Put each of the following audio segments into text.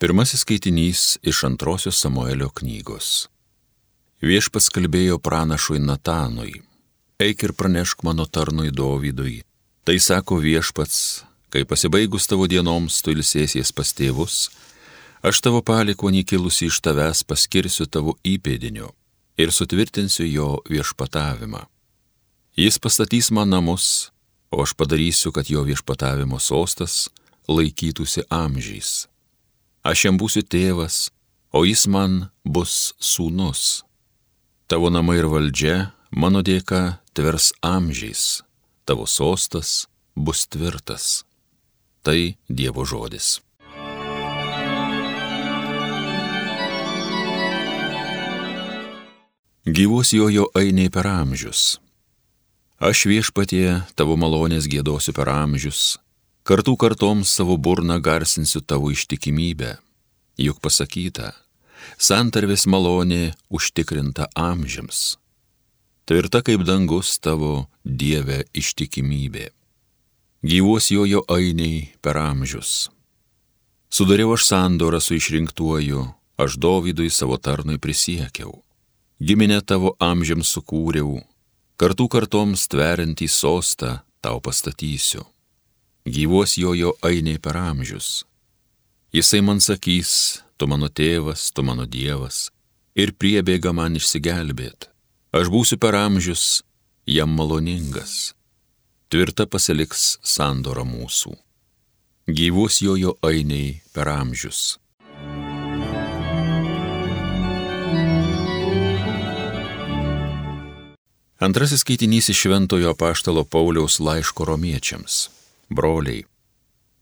Pirmasis skaitinys iš antrosios Samuelio knygos. Viešpas kalbėjo pranašui Natanui. Eik ir pranešk mano tarnui Dovydui. Tai sako viešpats, kai pasibaigus tavo dienoms tu ilsėsies pas tėvus, aš tavo palikonį kilusi iš tavęs paskirsiu tavo įpėdiniu ir sutvirtinsiu jo viešpatavimą. Jis pastatys man namus, o aš padarysiu, kad jo viešpatavimo sostas laikytųsi amžiais aš jam būsiu tėvas, o jis man bus sūnus. Tavo namai ir valdžia mano dėka tvers amžiais, tavo sostas bus tvirtas. Tai Dievo žodis. Gyvos jojo einiai per amžius. Aš viešpatie tavo malonės gėdosiu per amžius, Kartų kartoms savo burną garsinsiu tavo ištikimybę. Juk pasakyta, santarvės malonė užtikrinta amžiams. Tvirta kaip dangus tavo Dieve ištikimybė. Gyvos jojo ainiai per amžius. Sudariau aš sandorą su išrinktuoju, aš Dovydui savo tarnui prisiekiau. Giminę tavo amžiams sukūriau, kartų kartoms tveriantį sostą tau pastatysiu gyvos jojo ainiai per amžius. Jisai man sakys, tu mano tėvas, tu mano dievas, ir priebėga man išsigelbėt. Aš būsiu per amžius jam maloningas. Tvirta pasiliks sandora mūsų. Gyvos jojo ainiai per amžius. Antrasis skaitinys iš Šventojo Paštalo Pauliaus laiško romiečiams broliai.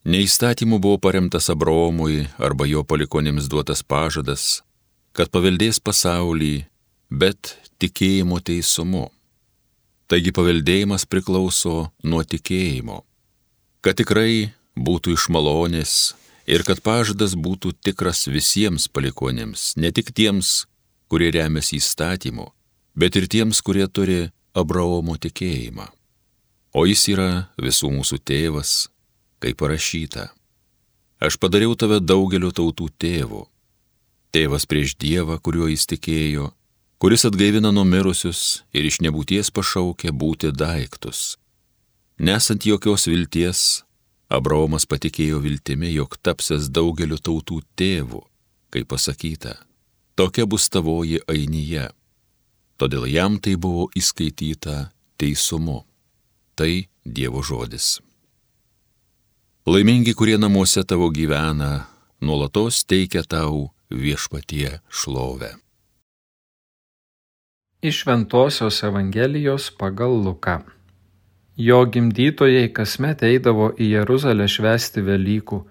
Neįstatymu buvo paremtas Abraomui arba jo palikonėms duotas pažadas, kad paveldės pasaulį, bet tikėjimo teisumu. Taigi paveldėjimas priklauso nuo tikėjimo. Kad tikrai būtų iš malonės ir kad pažadas būtų tikras visiems palikonėms, ne tik tiems, kurie remiasi įstatymu, bet ir tiems, kurie turi Abraomo tikėjimą o jis yra visų mūsų tėvas, kaip parašyta. Aš padariau tave daugelio tautų tėvu. Tėvas prieš Dievą, kuriuo jis tikėjo, kuris atgaivina numirusius ir iš nebūties pašaukė būti daiktus. Nesant jokios vilties, Abraomas patikėjo viltimi, jog tapsės daugelio tautų tėvu, kaip pasakyta, tokia bus tavoji ainyje. Todėl jam tai buvo įskaityta teisumu. Tai Dievo žodis. Laimingi, kurie namuose tavo gyvena, nuolatos teikia tau viešpatie šlovę. Iš Ventosios Evangelijos pagal Luką. Jo gimdytojai kasmet eidavo į Jeruzalę švesti Velykų.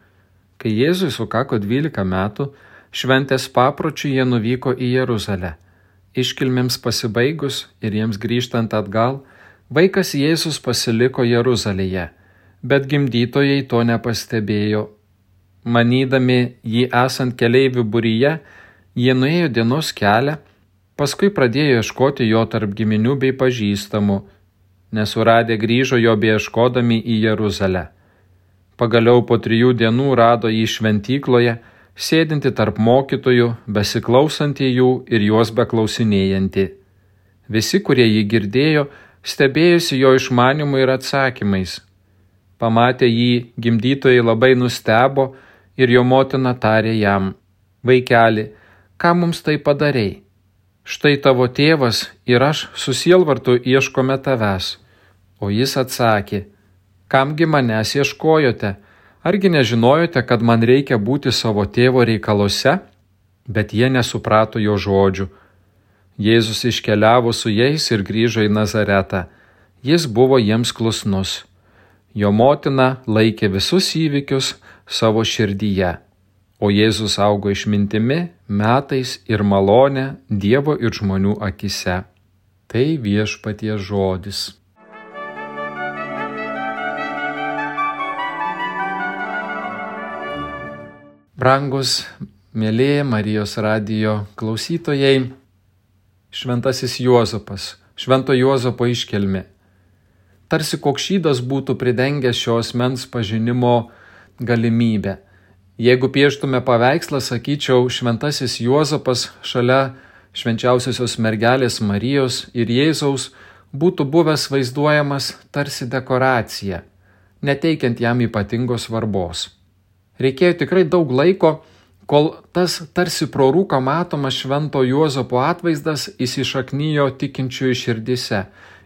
Kai Jėzui sukako 12 metų, šventės papročių jie nuvyko į Jeruzalę. Iškilmėms pasibaigus ir jiems grįžtant atgal, Vaikas Jėzus pasiliko Jeruzalėje, bet gimdytojai to nepastebėjo. Manydami jį esant keleivių būryje, jie nuėjo dienos kelią, paskui pradėjo ieškoti jo tarp giminių bei pažįstamų, nesuradę grįžo jo beieškodami į Jeruzalę. Pagaliau po trijų dienų rado jį šventykloje, sėdinti tarp mokytojų, besiklausantį jų ir juos beklausinėjantį. Visi, kurie jį girdėjo, stebėjusi jo išmanimu ir atsakymais. Pamatę jį, gimdytojai labai nustebo ir jo motina tarė jam, vaikeli, ką mums tai padarėjai? Štai tavo tėvas ir aš susielvartu ieškome tavęs. O jis atsakė, kamgi manęs ieškojote, argi nežinojote, kad man reikia būti savo tėvo reikaluose? Bet jie nesuprato jo žodžių Jėzus iškeliavo su jais ir grįžo į Nazaretą. Jis buvo jiems klusnus. Jo motina laikė visus įvykius savo širdyje, o Jėzus augo išmintimi, metais ir malonė Dievo ir žmonių akise. Tai viešpatie žodis. Brangus, mėlyje Marijos radijo klausytojai, Šventasis Juozapas, Švento Juozapo iškelmi. Tarsi kokšydas būtų pridengęs šios mens pažinimo galimybę. Jeigu pieštume paveikslą, sakyčiau, šventasis Juozapas šalia švenčiausiosios mergelės Marijos ir Jėzaus būtų buvęs vaizduojamas tarsi dekoracija, neteikiant jam ypatingos svarbos. Reikėjo tikrai daug laiko, kol tas tarsi pro rūką matomas švento Juozapo atvaizdas įsišaknyjo tikinčiųjų širdise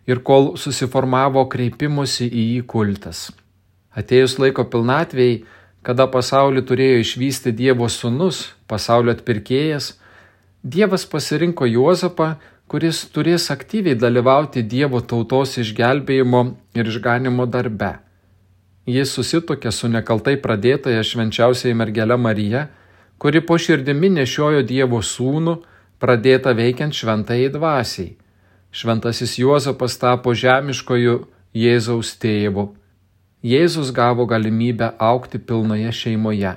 ir kol susiformavo kreipimusi į jį kultas. Atėjus laiko pilnatvėjai, kada pasaulį turėjo išvysti Dievo sūnus, pasaulio atpirkėjas, Dievas pasirinko Juozapą, kuris turės aktyviai dalyvauti Dievo tautos išgelbėjimo ir išganimo darbe. Jis susitokė su nekaltai pradėtoje švenčiausiai mergelė Marija, kuri po širdimi nešiojo Dievo sūnų, pradėta veikiant šventai dvasiai. Šventasis Juozapas tapo žemiškojų Jėzaus tėvu. Jėzus gavo galimybę aukti pilnoje šeimoje.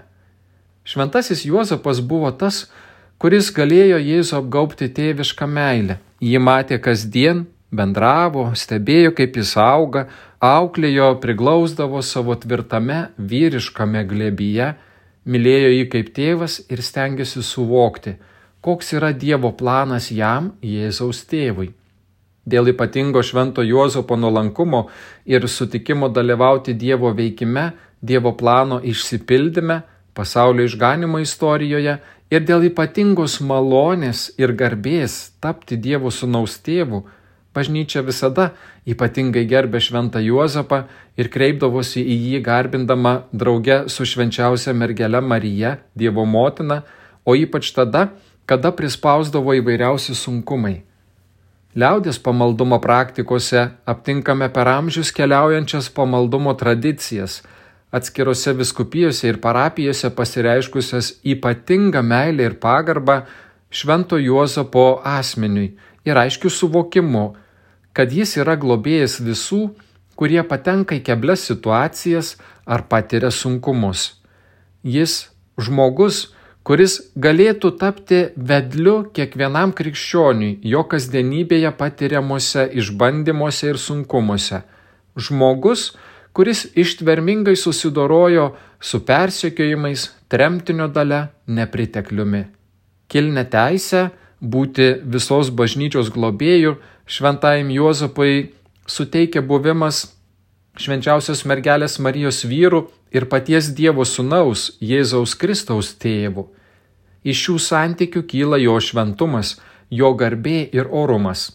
Šventasis Juozapas buvo tas, kuris galėjo Jėzų apgaubti tėvišką meilę. Jį matė kasdien, bendravo, stebėjo, kaip jis auga, auklėjo, priglausdavo savo tvirtame vyriškame glebyje, mylėjo jį kaip tėvas ir stengiasi suvokti, koks yra Dievo planas jam, Jėzaus tėvui. Dėl ypatingo švento Juozapo nuolankumo ir sutikimo dalyvauti Dievo veikime, Dievo plano išsipildyme, pasaulio išganimo istorijoje ir dėl ypatingos malonės ir garbės tapti Dievo sunaus tėvų, bažnyčia visada ypatingai gerbė šventą Juozapą ir kreipdavosi į jį garbindama drauge su švenčiausia mergele Marija, Dievo motina, o ypač tada, kada prispausdavo įvairiausi sunkumai. Liaudės pamaldumo praktikose aptinkame per amžius keliaujančias pamaldumo tradicijas, atskirose viskupijose ir parapijose pasireiškusias ypatingą meilę ir pagarbą Švento Juozapo asmeniui ir aiškiu suvokimu, kad jis yra globėjas visų, kurie patenka į keblias situacijas ar patiria sunkumus. Jis žmogus, kuris galėtų tapti vedliu kiekvienam krikščioniui jo kasdienybėje patiriamuose išbandymuose ir sunkumuose. Žmogus, kuris ištvermingai susidorojo su persekiojimais, tremtinio dalė, nepritekliumi. Kilne teisę būti visos bažnyčios globėjų šventajam Juozapai suteikia buvimas švenčiausios mergelės Marijos vyrų ir paties Dievo Sūnaus Jėzaus Kristaus tėvų. Iš šių santykių kyla jo šventumas, jo garbė ir orumas.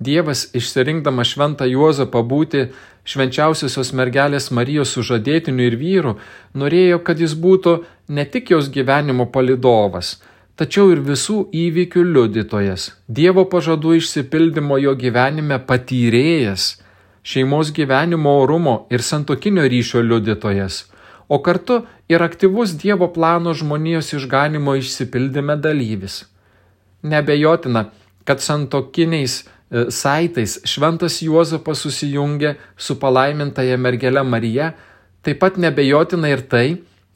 Dievas išsirinkdamas šventą Juozapą būti švenčiausiosios mergelės Marijos sužadėtiniu ir vyru, norėjo, kad jis būtų ne tik jos gyvenimo palidovas, tačiau ir visų įvykių liudytojas, Dievo pažadų išsipildymo jo gyvenime patyrėjas, šeimos gyvenimo orumo ir santokinio ryšio liudytojas o kartu ir aktyvus Dievo plano žmonijos išganimo išsipildyme dalyvis. Nebejotina, kad santokiniais e, saitais šventas Juozapas susijungė su palaimintaja mergelė Marija, taip pat nebejotina ir tai,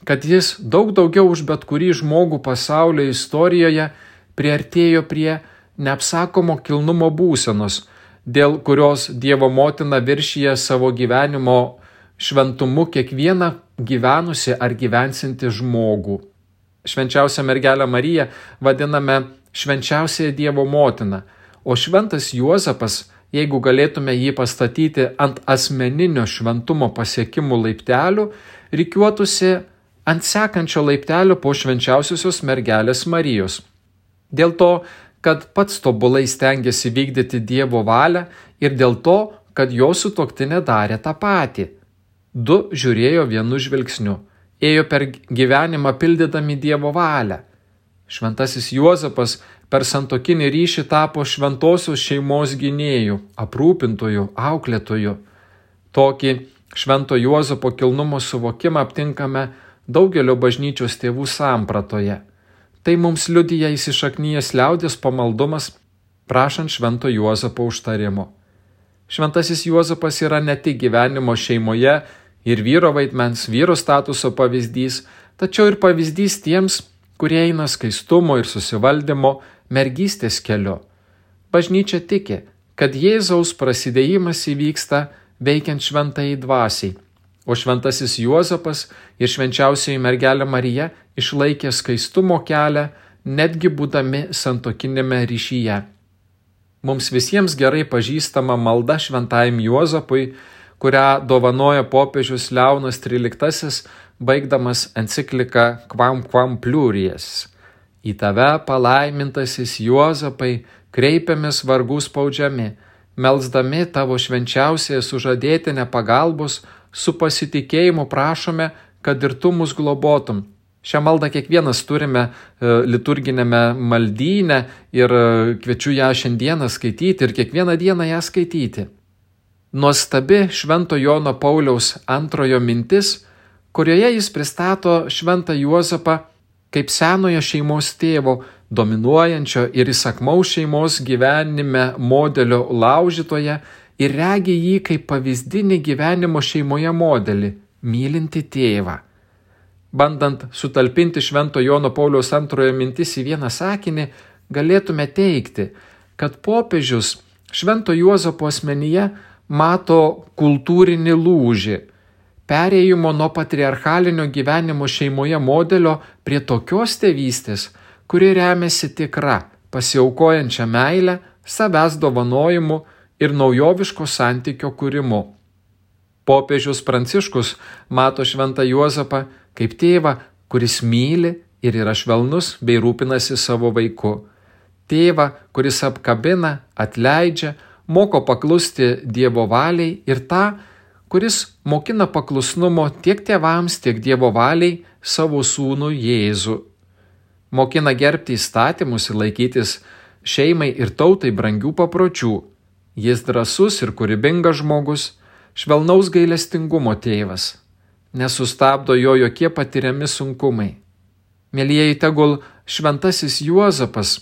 kad jis daug daugiau už bet kurį žmogų pasaulio istorijoje priartėjo prie neapsakomo kilnumo būsenos, dėl kurios Dievo motina viršyje savo gyvenimo šventumu kiekvieną gyvenusi ar gyvensinti žmogų. Švenčiausią mergelę Mariją vadiname švenčiausiąją Dievo motiną, o šventas Juozapas, jeigu galėtume jį pastatyti ant asmeninio šventumo pasiekimų laiptelių, reikiuotųsi ant sekančio laiptelio po švenčiausiosios mergelės Marijos. Dėl to, kad pats tobulai stengiasi vykdyti Dievo valią ir dėl to, kad jo sutoktinė darė tą patį. Du žiūrėjo vienu žvilgsniu, ėjo per gyvenimą pildydami Dievo valią. Šventasis Juozapas per santokinį ryšį tapo šventosios šeimos gynėjų, aprūpintojų, auklėtojų. Tokį švento Juozapo kilnumo suvokimą aptinkame daugelio bažnyčios tėvų sampratoje. Tai mums liudyja įsišaknyjas liaudės pamaldumas, prašant švento Juozapo užtarimo. Šventasis Juozapas yra ne tik gyvenimo šeimoje ir vyro vaidmens, vyro statuso pavyzdys, tačiau ir pavyzdys tiems, kurie eina skaistumo ir susivaldymo mergystės keliu. Bažnyčia tiki, kad Jėzaus prasidėjimas įvyksta veikiant šventai dvasiai, o šventasis Juozapas ir švenčiausioji mergelė Marija išlaikė skaistumo kelią, netgi būdami santokinėme ryšyje. Mums visiems gerai pažįstama malda šventajam Juozapui, kurią dovanoja popiežius Leonas XIII, baigdamas encikliką Quam Quam Plurijas. Į tave palaimintasis Juozapai kreipiamės vargus spaudžiami, melzdami tavo švenčiausiai sužadėtinę pagalbos, su pasitikėjimu prašome, kad ir tu mus globotum. Šią maldą kiekvienas turime e, liturginėme maldyne ir e, kviečiu ją šiandieną skaityti ir kiekvieną dieną ją skaityti. Nuostabi Švento Jono Pauliaus antrojo mintis, kurioje jis pristato Šventą Juozapą kaip senojo šeimos tėvo, dominuojančio ir įsakmaus šeimos gyvenime modelio laužytoje ir regi jį kaip pavyzdinį gyvenimo šeimoje modelį - mylinti tėvą. Bandant sutalpinti Švento Jono Pauliaus antrojo mintis į vieną sakinį, galėtume teikti, kad popiežius Švento Juozapo asmenyje mato kultūrinį lūžį, perėjimo nuo patriarchalinio gyvenimo šeimoje modelio prie tokios tėvystės, kuri remiasi tikra, pasiaukojančia meilę, savęs dovanojimu ir naujoviško santykio kūrimu. Popiežius Pranciškus mato šventą Juozapą kaip tėvą, kuris myli ir yra švelnus bei rūpinasi savo vaiku. Tėvą, kuris apkabina, atleidžia, moko paklusti Dievo valiai ir tą, kuris mokina paklusnumo tiek tėvams, tiek Dievo valiai savo sūnų Jėzų. Mokina gerbti įstatymus ir laikytis šeimai ir tautai brangių papročių. Jis drasus ir kūrybingas žmogus, švelnaus gailestingumo tėvas. Nesustabdo jo jokie patiriami sunkumai. Mėlyjeji tegul šventasis Juozapas,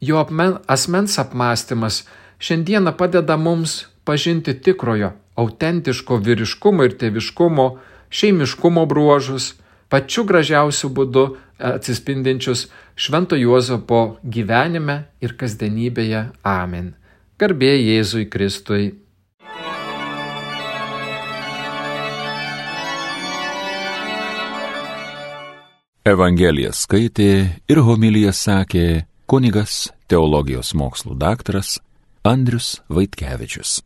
jo asmens apmąstymas šiandieną padeda mums pažinti tikrojo, autentiško vyriškumo ir tėviškumo, šeimiškumo bruožus, pačiu gražiausiu būdu atsispindinčius Švento Juozapo gyvenime ir kasdienybėje. Amen. Garbė Jėzui Kristui. Evangeliją skaitė ir homiliją sakė kunigas teologijos mokslų daktaras Andrius Vaitkevičius.